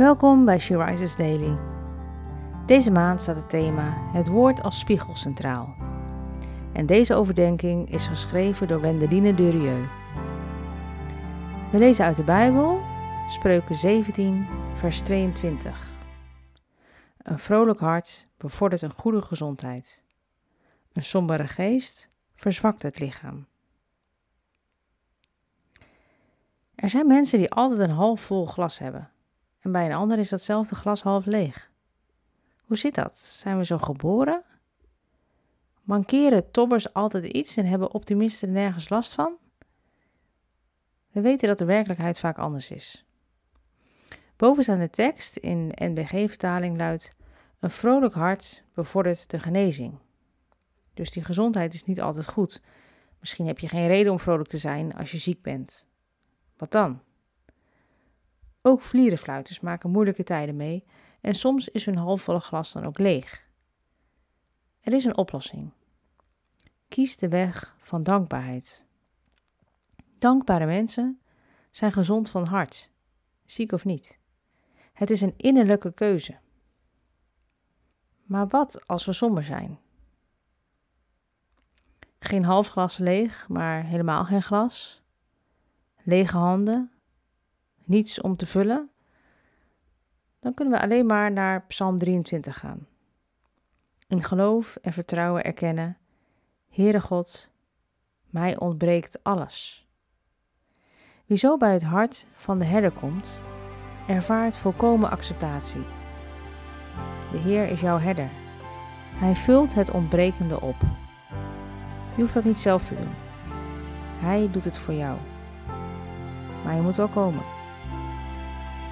Welkom bij She Rises Daily. Deze maand staat het thema Het woord als spiegel centraal. En deze overdenking is geschreven door Wendeline Durieux. We lezen uit de Bijbel, Spreuken 17, vers 22. Een vrolijk hart bevordert een goede gezondheid. Een sombere geest verzwakt het lichaam. Er zijn mensen die altijd een half vol glas hebben. En bij een ander is datzelfde glas half leeg. Hoe zit dat? Zijn we zo geboren? Mankeren tobbers altijd iets en hebben optimisten nergens last van? We weten dat de werkelijkheid vaak anders is. Bovenstaande tekst in NBG-vertaling luidt: Een vrolijk hart bevordert de genezing. Dus die gezondheid is niet altijd goed. Misschien heb je geen reden om vrolijk te zijn als je ziek bent. Wat dan? Ook vlierenfluiters maken moeilijke tijden mee en soms is hun halfvolle glas dan ook leeg. Er is een oplossing. Kies de weg van dankbaarheid. Dankbare mensen zijn gezond van hart, ziek of niet. Het is een innerlijke keuze. Maar wat als we somber zijn? Geen half glas leeg, maar helemaal geen glas. Lege handen, niets om te vullen. Dan kunnen we alleen maar naar Psalm 23 gaan. In geloof en vertrouwen erkennen: Heere God, mij ontbreekt alles. Wie zo bij het hart van de herder komt, ervaart volkomen acceptatie. De Heer is jouw herder. Hij vult het ontbrekende op. Je hoeft dat niet zelf te doen. Hij doet het voor jou. Maar je moet wel komen.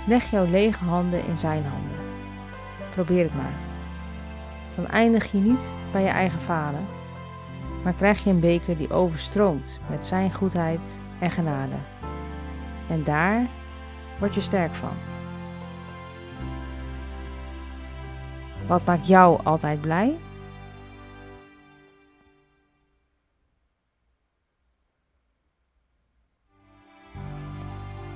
Leg jouw lege handen in zijn handen. Probeer het maar. Dan eindig je niet bij je eigen falen, maar krijg je een beker die overstroomt met zijn goedheid en genade. En daar word je sterk van. Wat maakt jou altijd blij?